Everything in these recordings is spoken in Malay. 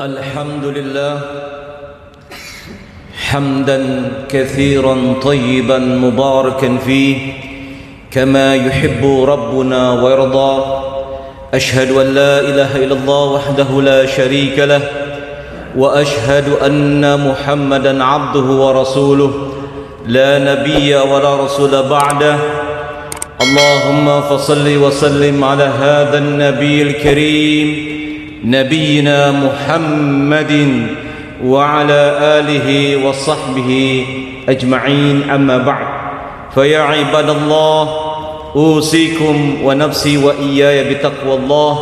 الحمد لله حمدا كثيرا طيبا مباركا فيه كما يحب ربنا ويرضى. أشهد أن لا إله إلا الله وحده لا شريك له وأشهد أن محمدا عبده ورسوله لا نبي ولا رسول بعده. اللهم فصل وسلم على هذا النبي الكريم. نبينا محمد وعلى آله وصحبه أجمعين. أما بعد فيا عباد الله أوصيكم ونفسي وإياي بتقوى الله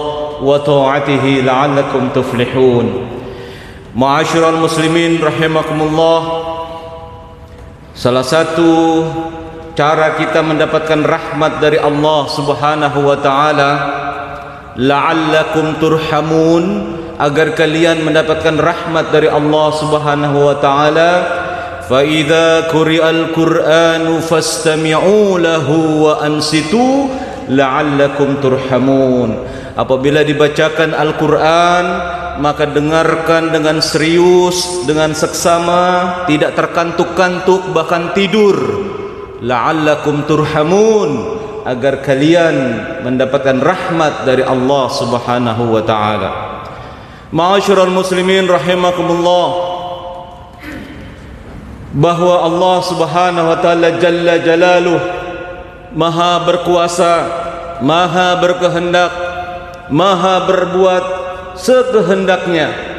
وطاعته لعلكم تفلحون. معاشر المسلمين رحمكم الله salah satu cara kita mendapatkan rahmat dari Allah Subhanahu wa taala la'allakum turhamun. Agar kalian mendapatkan rahmat dari Allah Subhanahu wa taala fa idza quri'al qur'anu fastami'u lahu wa ansitu la'allakum turhamun. Apabila dibacakan Al-Qur'an maka dengarkan dengan serius dengan seksama tidak terkantuk-kantuk bahkan tidur. La'allakum turhamun agar kalian mendapatkan rahmat dari Allah Subhanahu wa taala. Ma'asyiral muslimin rahimakumullah bahwa Allah Subhanahu wa taala jalla jalaluh maha berkuasa, maha berkehendak, maha berbuat sekehendaknya.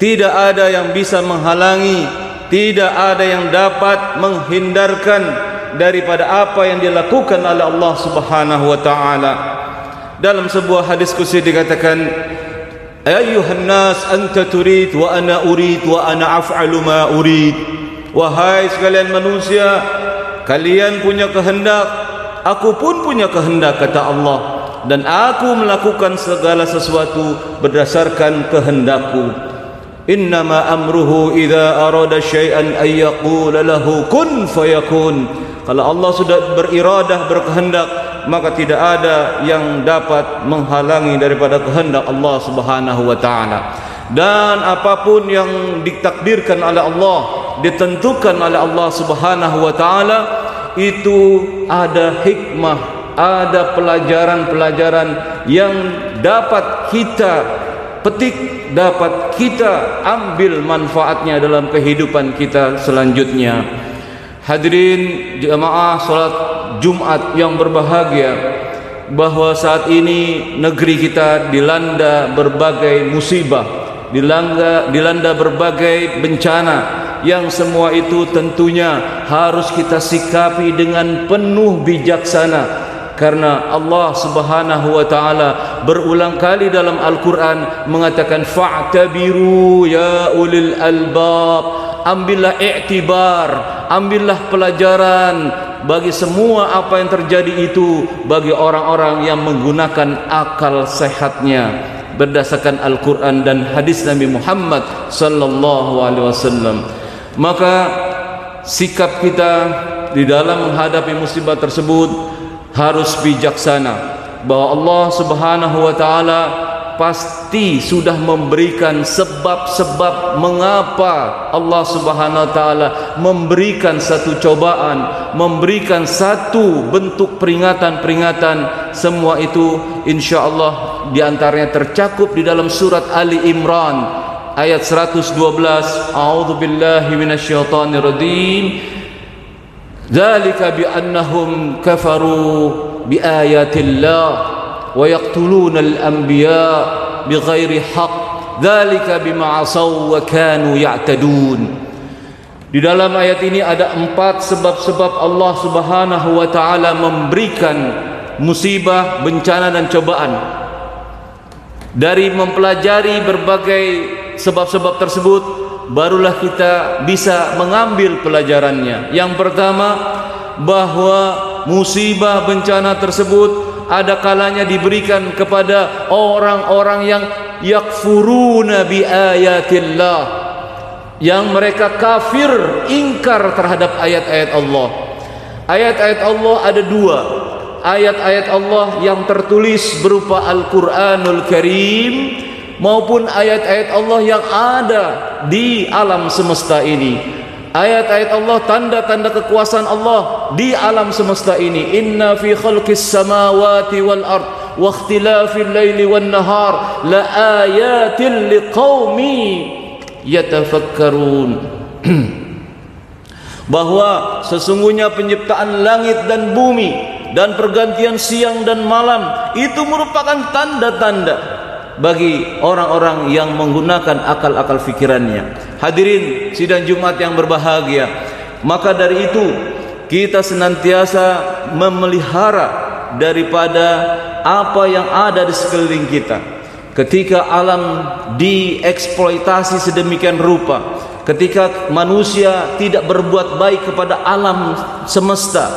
Tidak ada yang bisa menghalangi, tidak ada yang dapat menghindarkan daripada apa yang dilakukan oleh Allah Subhanahu wa taala. Dalam sebuah hadis kursi dikatakan Ayuhan nas anta turid wa ana urid wa ana af'alu ma urid. Wahai sekalian manusia, kalian punya kehendak, aku pun punya kehendak kata Allah dan aku melakukan segala sesuatu berdasarkan kehendakku. Innama amruhu idza arada syai'an ay yaqula lahu kun fayakun. Kalau Allah sudah beriradah berkehendak maka tidak ada yang dapat menghalangi daripada kehendak Allah Subhanahu wa taala. Dan apapun yang ditakdirkan oleh Allah, ditentukan oleh Allah Subhanahu wa taala itu ada hikmah, ada pelajaran-pelajaran yang dapat kita petik, dapat kita ambil manfaatnya dalam kehidupan kita selanjutnya. Hadirin jemaah salat Jumat yang berbahagia bahwa saat ini negeri kita dilanda berbagai musibah, dilanda dilanda berbagai bencana yang semua itu tentunya harus kita sikapi dengan penuh bijaksana. Karena Allah Subhanahu wa taala berulang kali dalam Al-Qur'an mengatakan fa'tabiru ya ulil albab ambillah iktibar ambillah pelajaran bagi semua apa yang terjadi itu bagi orang-orang yang menggunakan akal sehatnya berdasarkan Al-Qur'an dan hadis Nabi Muhammad sallallahu alaihi wasallam. Maka sikap kita di dalam menghadapi musibah tersebut harus bijaksana. Bahwa Allah Subhanahu wa taala pasti sudah memberikan sebab-sebab mengapa Allah Subhanahu wa taala memberikan satu cobaan, memberikan satu bentuk peringatan-peringatan. Semua itu insyaallah di antaranya tercakup di dalam surat Ali Imran ayat 112 A'udzu billahi minasyaitonir rajim Dzalika bi annahum kafaru bi بغير حق ذلك بما عصوا وكانوا يعتدون Di dalam ayat ini ada empat sebab-sebab Allah Subhanahu wa taala memberikan musibah, bencana dan cobaan. Dari mempelajari berbagai sebab-sebab tersebut barulah kita bisa mengambil pelajarannya. Yang pertama bahwa musibah bencana tersebut ada kalanya diberikan kepada orang-orang yang yakfuruna bi ayatillah. Yang mereka kafir ingkar terhadap ayat-ayat Allah. Ayat-ayat Allah ada dua. Ayat-ayat Allah yang tertulis berupa Al-Quranul Karim maupun ayat-ayat Allah yang ada di alam semesta ini. Ayat-ayat Allah tanda-tanda kekuasaan Allah di alam semesta ini inna fi khalqis samawati wal ard wa ikhtilafil laili wan nahar la ayatin liqaumi yatafakkarun bahwa sesungguhnya penciptaan langit dan bumi dan pergantian siang dan malam itu merupakan tanda-tanda bagi orang-orang yang menggunakan akal-akal fikirannya. Hadirin sidang Jumat yang berbahagia, maka dari itu kita senantiasa memelihara daripada apa yang ada di sekeliling kita. Ketika alam dieksploitasi sedemikian rupa, ketika manusia tidak berbuat baik kepada alam semesta,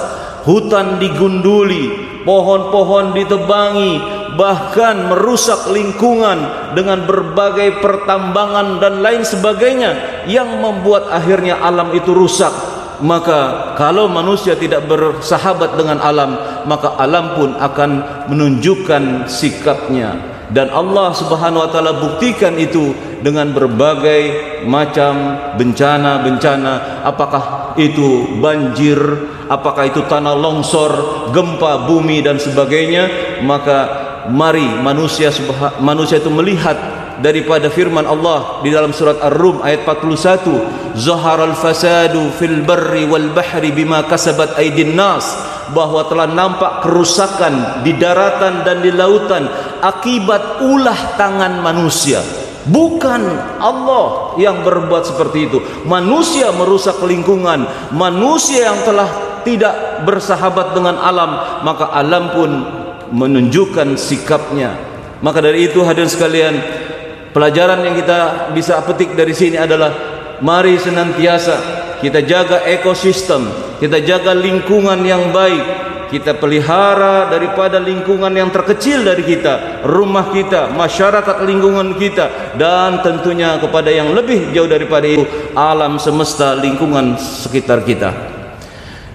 hutan digunduli, pohon-pohon ditebangi, bahkan merusak lingkungan dengan berbagai pertambangan dan lain sebagainya yang membuat akhirnya alam itu rusak maka kalau manusia tidak bersahabat dengan alam maka alam pun akan menunjukkan sikapnya. Dan Allah Subhanahu wa taala buktikan itu dengan berbagai macam bencana-bencana. Apakah itu banjir? Apakah itu tanah longsor gempa bumi dan sebagainya? Maka mari manusia manusia itu melihat daripada firman Allah di dalam surat Ar-Rum ayat 41 zaharal fasadu fil barri wal bahri bima kasabat aydin nas bahwa telah nampak kerusakan di daratan dan di lautan akibat ulah tangan manusia. Bukan Allah yang berbuat seperti itu. Manusia merusak lingkungan. Manusia yang telah tidak bersahabat dengan alam maka alam pun menunjukkan sikapnya. Maka dari itu hadirin sekalian pelajaran yang kita bisa petik dari sini adalah mari senantiasa kita jaga ekosistem kita jaga lingkungan yang baik kita pelihara daripada lingkungan yang terkecil dari kita rumah kita masyarakat lingkungan kita dan tentunya kepada yang lebih jauh daripada itu alam semesta lingkungan sekitar kita.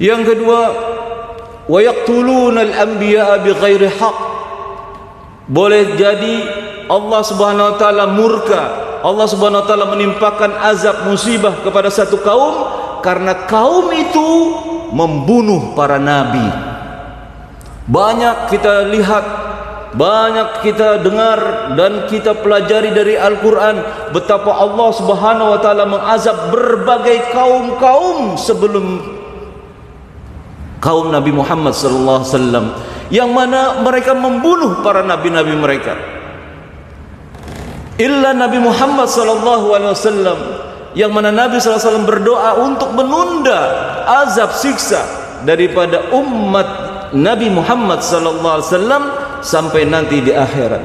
Yang kedua wa yaqtuluna al-anbiya'a bighairi haqq. Boleh jadi Allah Subhanahu wa taala murka. Allah Subhanahu wa taala menimpakan azab musibah kepada satu kaum karena kaum itu membunuh para nabi. Banyak kita lihat banyak kita dengar dan kita pelajari dari Al-Quran betapa Allah Subhanahu wa taala mengazab berbagai kaum-kaum sebelum kaum Nabi Muhammad sallallahu alaihi wasallam yang mana mereka membunuh para nabi-nabi mereka illa Nabi Muhammad sallallahu alaihi wasallam yang mana Nabi sallallahu alaihi wasallam berdoa untuk menunda azab siksa daripada umat Nabi Muhammad sallallahu alaihi wasallam sampai nanti di akhirat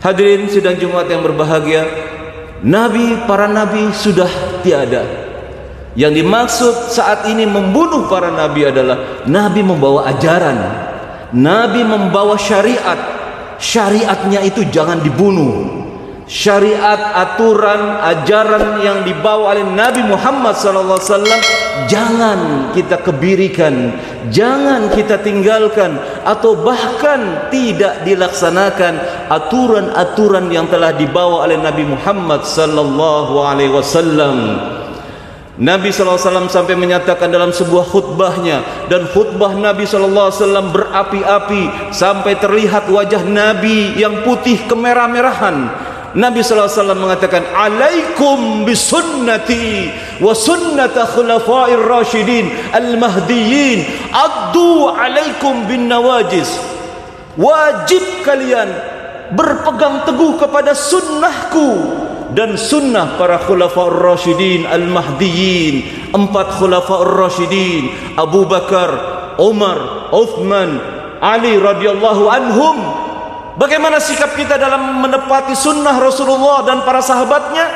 hadirin sidang Jumat yang berbahagia nabi para nabi sudah tiada yang dimaksud saat ini membunuh para nabi adalah nabi membawa ajaran, nabi membawa syariat. Syariatnya itu jangan dibunuh. Syariat, aturan, ajaran yang dibawa oleh Nabi Muhammad sallallahu alaihi wasallam jangan kita kebirikan, jangan kita tinggalkan atau bahkan tidak dilaksanakan aturan-aturan yang telah dibawa oleh Nabi Muhammad sallallahu alaihi wasallam. Nabi SAW sampai menyatakan dalam sebuah khutbahnya dan khutbah Nabi SAW berapi-api sampai terlihat wajah Nabi yang putih kemerah-merahan. Nabi SAW mengatakan alaikum bisunnati wa sunnata khulafa'ir rasyidin al-mahdiyyin. Addu alaikum bin nawajis. Wajib kalian berpegang teguh kepada sunnahku dan sunnah para khulafaur rasyidin al-mahdiyyin. Empat khulafaur rasyidin Abu Bakar Umar Uthman Ali radhiyallahu anhum bagaimana sikap kita dalam menepati sunnah Rasulullah dan para sahabatnya?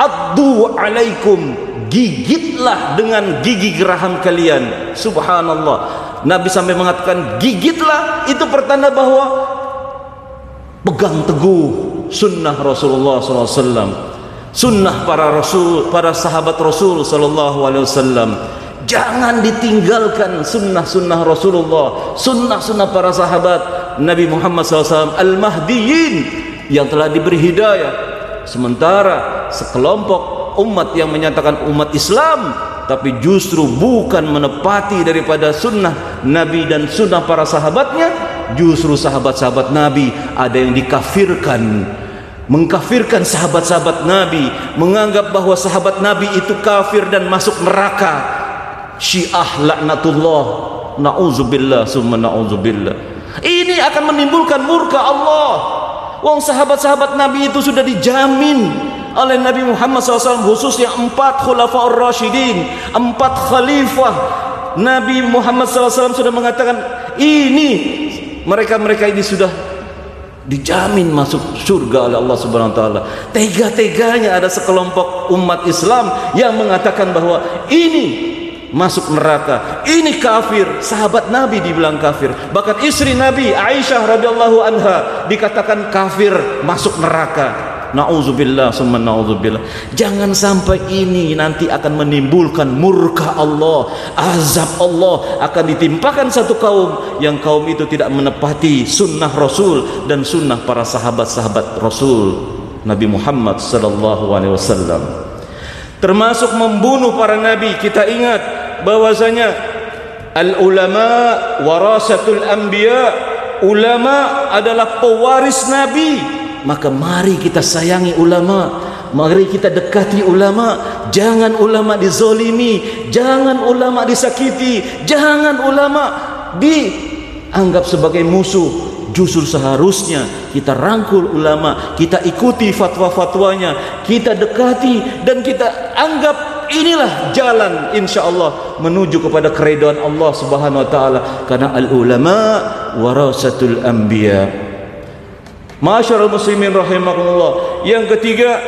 Addu alaikum gigitlah dengan gigi geraham kalian. Subhanallah. Nabi sampai mengatakan gigitlah. Itu pertanda bahwa pegang teguh sunnah Rasulullah SAW sunnah para rasul para sahabat Rasul wasallam. Jangan ditinggalkan sunnah-sunnah Rasulullah sunnah-sunnah para sahabat Nabi Muhammad SAW al-mahdiyin yang telah diberi hidayah. Sementara sekelompok umat yang menyatakan umat Islam tapi justru bukan menepati daripada sunnah Nabi dan sunnah para sahabatnya justru sahabat-sahabat Nabi ada yang dikafirkan. Mengkafirkan sahabat-sahabat Nabi menganggap bahawa sahabat Nabi itu kafir dan masuk neraka. Syiah laknatullah. Na'udzubillah summa na'udzubillah akan menimbulkan murka Allah wong sahabat-sahabat Nabi itu sudah dijamin oleh Nabi Muhammad SAW khususnya empat khulafah rasyidin empat khalifah Nabi Muhammad SAW sudah mengatakan ini mereka-mereka ini sudah dijamin masuk surga oleh Allah Subhanahu wa taala. Tega-teganya ada sekelompok umat Islam yang mengatakan bahwa ini masuk neraka. Ini kafir. Sahabat Nabi dibilang kafir. Bahkan istri Nabi Aisyah radhiyallahu anha dikatakan kafir masuk neraka. Nauzubillah summa nauzubillah. Jangan sampai ini nanti akan menimbulkan murka Allah, azab Allah akan ditimpakan satu kaum yang kaum itu tidak menepati sunnah Rasul dan sunnah para sahabat-sahabat Rasul Nabi Muhammad sallallahu alaihi wasallam. Termasuk membunuh para nabi. Kita ingat bahwasanya al ulama warasatul anbiya. Ulama adalah pewaris nabi maka mari kita sayangi ulama mari kita dekati ulama jangan ulama dizolimi jangan ulama disakiti jangan ulama dianggap sebagai musuh justru seharusnya kita rangkul ulama kita ikuti fatwa-fatwanya kita dekati dan kita anggap inilah jalan insyaallah menuju kepada keridhaan Allah Subhanahu wa taala karena al ulama warasatul anbiya Masyarul muslimin rahimakumullah. Yang ketiga,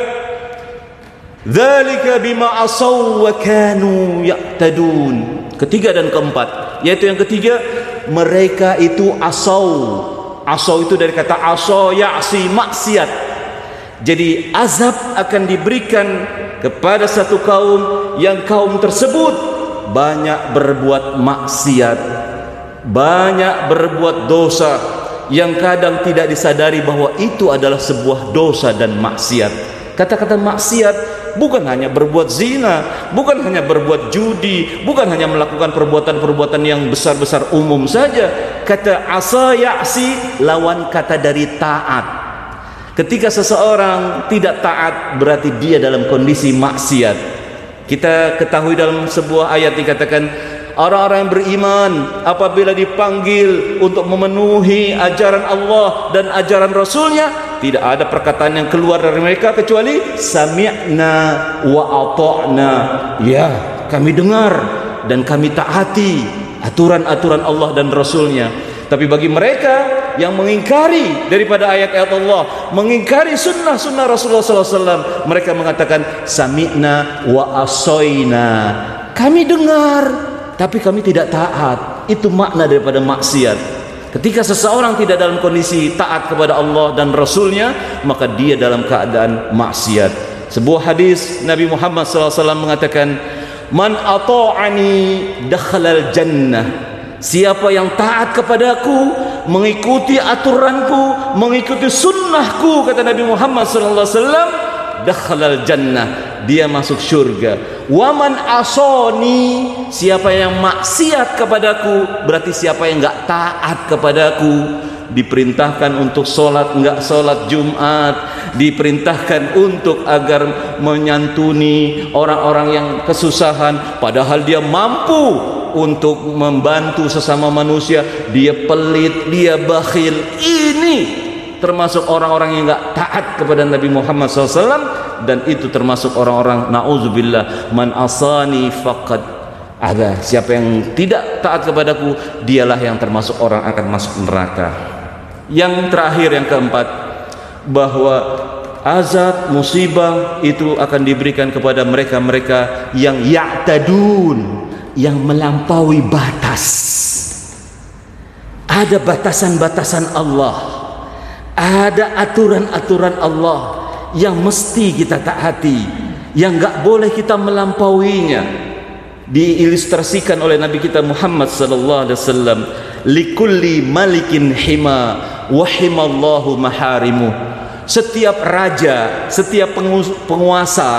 dzalika bima asaw wa kanu ya'tadun. Ketiga dan keempat, yaitu yang ketiga, mereka itu asaw. Asaw itu dari kata asaw ya'si maksiat. Jadi azab akan diberikan kepada satu kaum yang kaum tersebut banyak berbuat maksiat, banyak berbuat dosa, yang kadang tidak disadari bahwa itu adalah sebuah dosa dan maksiat. Kata-kata maksiat bukan hanya berbuat zina, bukan hanya berbuat judi, bukan hanya melakukan perbuatan-perbuatan yang besar-besar umum saja. Kata asa ya'si lawan kata dari taat. Ketika seseorang tidak taat berarti dia dalam kondisi maksiat. Kita ketahui dalam sebuah ayat dikatakan orang-orang yang beriman apabila dipanggil untuk memenuhi ajaran Allah dan ajaran Rasulnya tidak ada perkataan yang keluar dari mereka kecuali sami'na wa ata'na ya kami dengar dan kami taati aturan-aturan Allah dan Rasulnya tapi bagi mereka yang mengingkari daripada ayat-ayat Allah mengingkari sunnah-sunnah Rasulullah SAW mereka mengatakan sami'na wa asoyna. Kami dengar tapi kami tidak taat. Itu makna daripada maksiat. Ketika seseorang tidak dalam kondisi taat kepada Allah dan Rasulnya maka dia dalam keadaan maksiat. Sebuah hadis Nabi Muhammad SAW mengatakan man ata'ani dakhalal jannah siapa yang taat kepadaku mengikuti aturanku mengikuti sunnahku kata Nabi Muhammad SAW dakhalal jannah dia masuk syurga. Waman asoni siapa yang maksiat kepadaku berarti siapa yang enggak taat kepadaku. Diperintahkan untuk solat enggak solat Jumat. Diperintahkan untuk agar menyantuni orang-orang yang kesusahan padahal dia mampu untuk membantu sesama manusia. Dia pelit dia bakhil. Ini termasuk orang-orang yang enggak taat kepada Nabi Muhammad SAW dan itu termasuk orang-orang nauzubillah man asani faqad ada. Siapa yang tidak taat kepadaku dialah yang termasuk orang akan masuk neraka. Yang terakhir yang keempat bahwa azab musibah itu akan diberikan kepada mereka-mereka yang ya'tadun yang melampaui batas. Ada batasan-batasan Allah. Ada aturan-aturan Allah yang mesti kita taati yang enggak boleh kita melampauinya. Diilustrasikan oleh nabi kita Muhammad sallallahu alaihi wasallam likulli malikin hima wa himallahu maharimu. Setiap raja, setiap penguasa,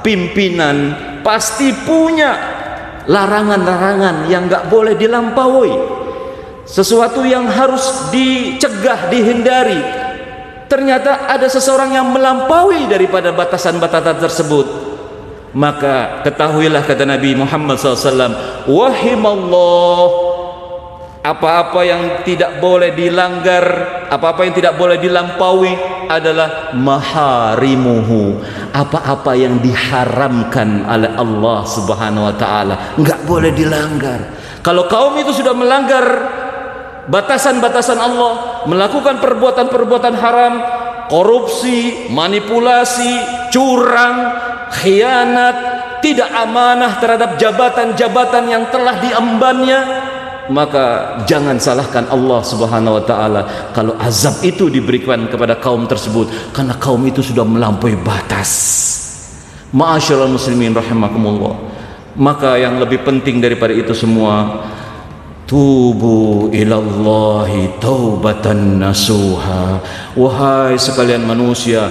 pimpinan pasti punya larangan-larangan yang enggak boleh dilampaui. Sesuatu yang harus dicegah, dihindari. Ternyata ada seseorang yang melampaui daripada batasan-batasan tersebut. Maka ketahuilah kata Nabi Muhammad SAW, Wahimallah apa-apa yang tidak boleh dilanggar apa-apa yang tidak boleh dilampaui adalah maharimuhu. Apa-apa yang diharamkan oleh Allah Subhanahu wa taala. Enggak boleh dilanggar. Kalau kaum itu sudah melanggar batasan-batasan Allah melakukan perbuatan-perbuatan haram korupsi manipulasi curang khianat tidak amanah terhadap jabatan-jabatan yang telah diembannya maka jangan salahkan Allah Subhanahu wa taala kalau azab itu diberikan kepada kaum tersebut karena kaum itu sudah melampaui batas. Ma'asyiral muslimin rahimakumullah. Maka yang lebih penting daripada itu semua tubu ilallahi taubatan nasuha. Wahai sekalian manusia,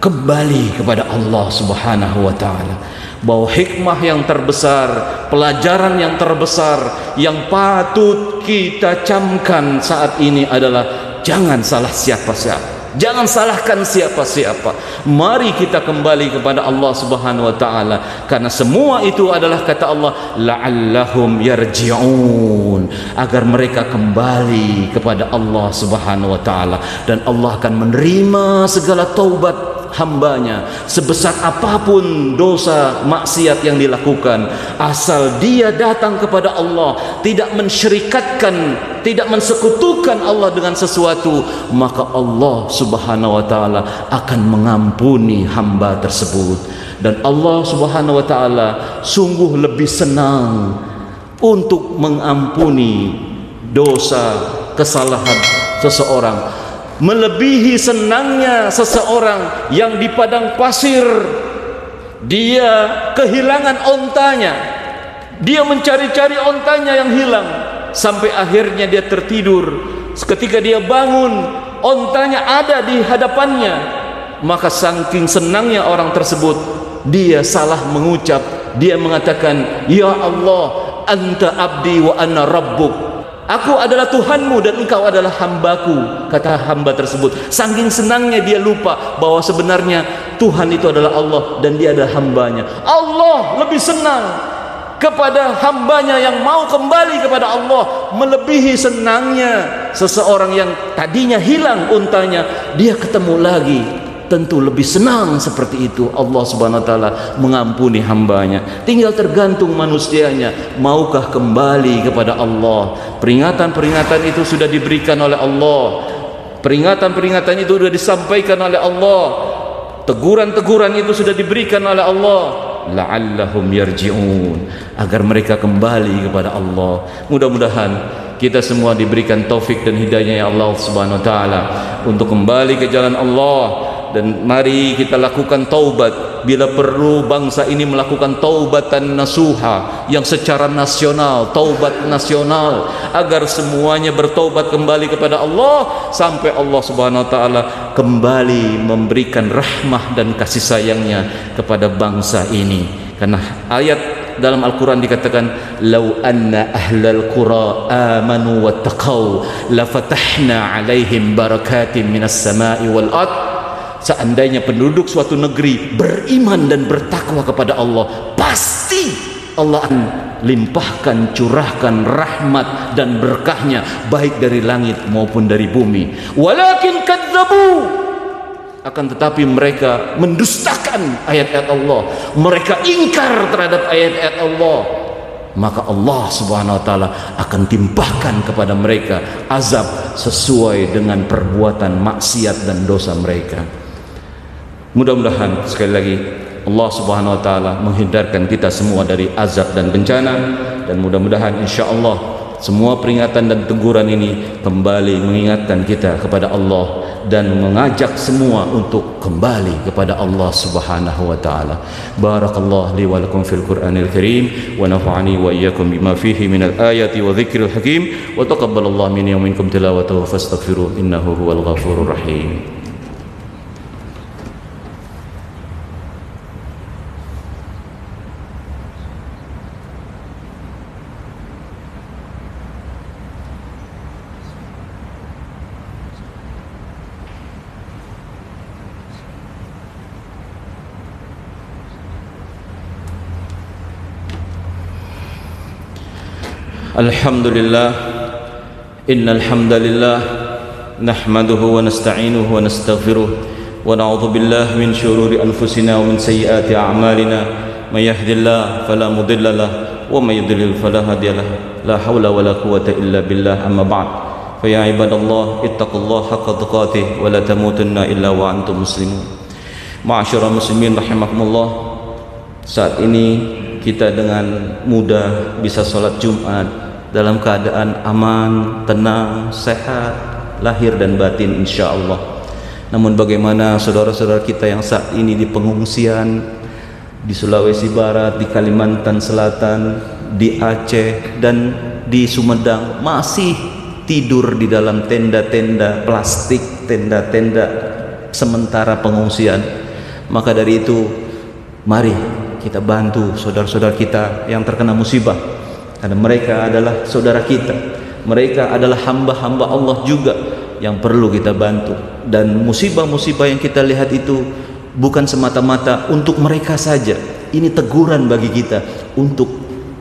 kembali kepada Allah Subhanahu wa taala bahwa hikmah yang terbesar, pelajaran yang terbesar yang patut kita camkan saat ini adalah jangan salah siapa-siapa. Jangan salahkan siapa-siapa. Mari kita kembali kepada Allah Subhanahu wa taala karena semua itu adalah kata Allah la'allahum yarji'un agar mereka kembali kepada Allah Subhanahu wa taala dan Allah akan menerima segala taubat hambanya. Sebesar apapun dosa maksiat yang dilakukan asal dia datang kepada Allah tidak mensyirikatkan tidak mensekutukan Allah dengan sesuatu maka Allah subhanahu wa ta'ala akan mengampuni hamba tersebut. Dan Allah subhanahu wa ta'ala sungguh lebih senang untuk mengampuni dosa kesalahan seseorang melebihi senangnya seseorang yang di padang pasir dia kehilangan ontanya. Dia mencari-cari ontanya yang hilang sampai akhirnya dia tertidur. Ketika dia bangun ontanya ada di hadapannya. Maka saking senangnya orang tersebut dia salah mengucap. Dia mengatakan ya Allah anta abdi wa ana rabbuk Aku adalah Tuhanmu dan engkau adalah hambaku Kata hamba tersebut. Sangking senangnya dia lupa Bahawa sebenarnya Tuhan itu adalah Allah Dan dia adalah hambanya. Allah lebih senang Kepada hambanya yang mau kembali kepada Allah Melebihi senangnya Seseorang yang tadinya hilang untanya Dia ketemu lagi tentu lebih senang seperti itu. Allah Subhanahu wa taala mengampuni hambanya. Tinggal tergantung manusianya. Maukah kembali kepada Allah? Peringatan-peringatan itu sudah diberikan oleh Allah. Peringatan-peringatan itu sudah disampaikan oleh Allah. Teguran-teguran itu sudah diberikan oleh Allah. La'allahum yarji'un. Agar mereka kembali kepada Allah. Mudah-mudahan kita semua diberikan taufik dan hidayah ya Allah Subhanahu wa taala. Untuk kembali ke jalan Allah dan mari kita lakukan taubat. Bila perlu bangsa ini melakukan taubatan nasuha yang secara nasional taubat nasional agar semuanya bertaubat kembali kepada Allah sampai Allah Subhanahu wa taala kembali memberikan rahmah dan kasih sayangnya kepada bangsa ini. Karena ayat dalam Al-Quran dikatakan lau anna ahlal qura amanu wattaqau la fatahna alaihim barakatin minas sama'i wal ardh seandainya penduduk suatu negeri beriman dan bertakwa kepada Allah pasti Allah akan limpahkan curahkan rahmat dan berkahnya baik dari langit maupun dari bumi. Walakin kadzabu. Akan tetapi mereka mendustakan ayat-ayat Allah. Mereka ingkar terhadap ayat-ayat Allah. Maka Allah Subhanahu wa taala akan timpahkan kepada mereka azab sesuai dengan perbuatan maksiat dan dosa mereka. Mudah-mudahan sekali lagi Allah Subhanahu wa taala menghindarkan kita semua dari azab dan bencana dan mudah-mudahan insya-Allah semua peringatan dan teguran ini kembali mengingatkan kita kepada Allah dan mengajak semua untuk kembali kepada Allah Subhanahu wa taala. Barakallahu li wa lakum fil Qur'anil Karim wa nafa'ani wa iyyakum bima fihi minal ayati wa dzikril hakim wa taqabbalallahu minni wa minkum tilawatahu fastaghfiruh innahu huwal ghafurur rahim. الحمد لله إن الحمد لله نحمده ونستعينه ونستغفره ونعوذ بالله من شرور أنفسنا ومن سيئات أعمالنا من يهد الله فلا مضل له ومن يضلل فلا هادي له لا حول ولا قوة إلا بالله أما بعد فيا عباد الله اتقوا الله حق تقاته ولا تموتن إلا وأنتم مسلمون معاشر المسلمين رحمكم الله saat ini kita dengan mudah bisa sholat Jumat dalam keadaan aman, tenang, sehat, lahir dan batin insya Allah. Namun bagaimana saudara-saudara kita yang saat ini di pengungsian di Sulawesi Barat, di Kalimantan Selatan, di Aceh dan di Sumedang masih tidur di dalam tenda-tenda plastik, tenda-tenda sementara pengungsian. Maka dari itu mari kita bantu saudara-saudara kita yang terkena musibah karena mereka adalah saudara kita. Mereka adalah hamba-hamba Allah juga yang perlu kita bantu. Dan musibah-musibah yang kita lihat itu bukan semata-mata untuk mereka saja. Ini teguran bagi kita untuk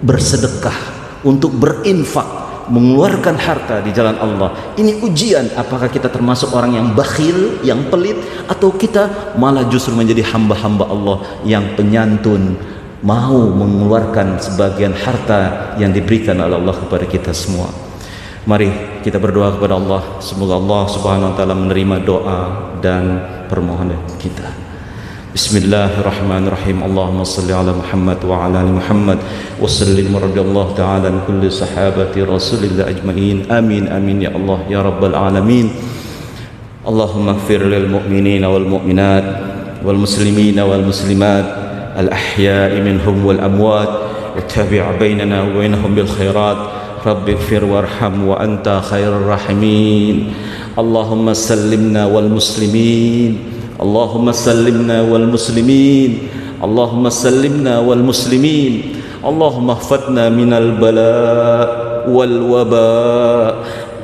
bersedekah untuk berinfak mengeluarkan harta di jalan Allah. Ini ujian apakah kita termasuk orang yang bakhil yang pelit atau kita malah justru menjadi hamba-hamba Allah yang penyantun mau mengeluarkan sebagian harta yang diberikan oleh Allah kepada kita semua. Mari kita berdoa kepada Allah semoga Allah Subhanahu wa taala menerima doa dan permohonan kita. Bismillahirrahmanirrahim. Allahumma salli ala Muhammad wa ala ali Muhammad wa sallim radhiyallahu ta'ala an kulli sahabati Rasulillah ajma'in. Amin amin ya Allah ya rabbal alamin. Allahumma ighfir lil mu'minina wal mu'minat wal muslimina wal muslimat الأحياء منهم والأموات وتابع بيننا وبينهم بالخيرات. رب اغفر وارحم وأنت خير الراحمين. اللهم سلمنا والمسلمين. اللهم سلمنا والمسلمين. اللهم سلمنا والمسلمين. اللهم احفظنا من البلاء والوباء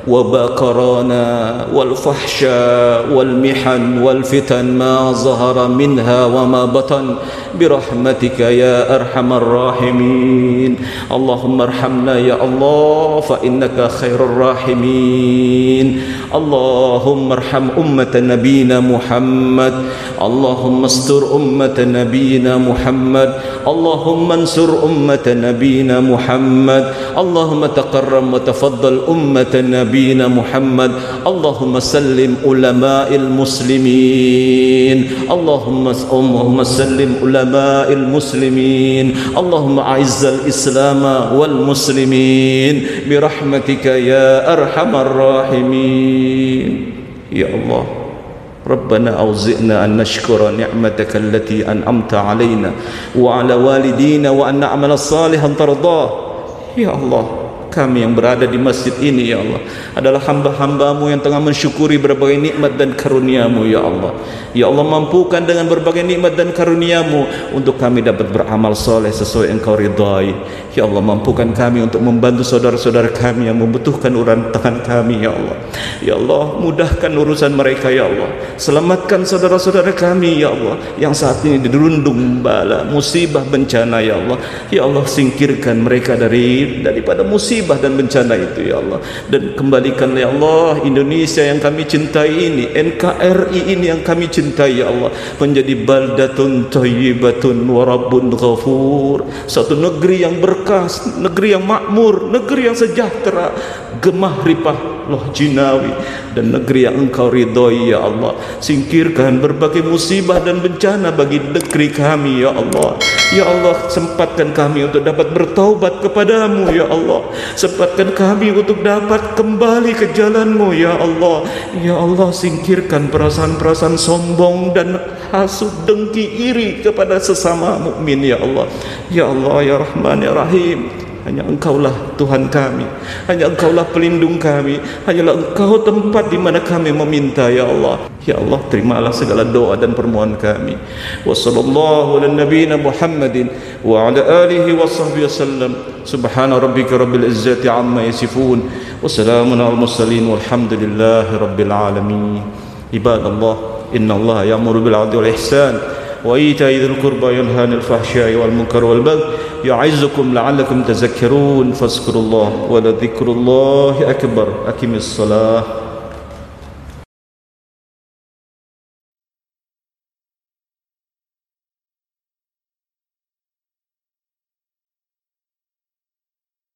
وبقرانا والفحشاء والمحن والفتن ما ظهر منها وما بطن. برحمتك يا أرحم الراحمين. اللهم ارحمنا يا الله فإنك خير الراحمين. اللهم ارحم أمة نبينا محمد. اللهم استر أمة نبينا محمد. اللهم انصر أمة نبينا محمد. اللهم تقرم وتفضل أمة نبينا محمد. اللهم سلم علماء المسلمين. اللهم اللهم سلم علماء المسلمين. اللهم أعز الإسلام والمسلمين. برحمتك يا أرحم الراحمين. يا الله ربنا أوزئنا أن نشكر نعمتك التي أنعمت علينا وعلى والدينا وأن نعمل صالحا ترضاه. يا الله kami yang berada di masjid ini ya Allah adalah hamba-hambamu yang tengah mensyukuri berbagai nikmat dan karuniamu ya Allah. Ya Allah mampukan dengan berbagai nikmat dan karuniamu untuk kami dapat beramal soleh sesuai engkau ridhai. Ya Allah mampukan kami untuk membantu saudara-saudara kami yang membutuhkan uran tangan kami ya Allah. Ya Allah mudahkan urusan mereka ya Allah. Selamatkan saudara-saudara kami ya Allah yang saat ini dirundung bala musibah bencana ya Allah. Ya Allah singkirkan mereka dari daripada musibah musibah dan bencana itu ya Allah. Dan kembalikan ya Allah Indonesia yang kami cintai ini NKRI ini yang kami cintai ya Allah. Menjadi baldatun thayyibatun wa rabbun ghafur. Satu negeri yang berkah negeri yang makmur negeri yang sejahtera gemah ripah Allah jinawi dan negeri yang engkau ridhoi ya Allah. Singkirkan berbagai musibah dan bencana bagi negeri kami ya Allah. Ya Allah sempatkan kami untuk dapat bertaubat kepadamu ya Allah. Sempatkan kami untuk dapat kembali ke jalanmu ya Allah. Ya Allah singkirkan perasaan-perasaan sombong dan hasud dengki iri kepada sesama mukmin ya Allah. Ya Allah ya Rahman ya Rahim hanya engkaulah Tuhan kami. Hanya engkaulah pelindung kami. Hanyalah engkau tempat di mana kami meminta ya Allah. Ya Allah terimalah segala doa dan permohonan kami. Wa sallallahu ala nabiyyina Muhammadin wa ala alihi wa sahbihi wasallam subhana rabbika rabbil izzati amma yasifun. Wa salamun al mursalin walhamdulillahi rabbil alamin. Ibadallah inna Allah ya'muru bil 'adli wal ihsan وإيتاء ذي القربى ينهى عن الفحشاء والمنكر والبغي يعظكم لعلكم تذكرون فاذكروا الله ولذكر الله أكبر. أقم الصلاة.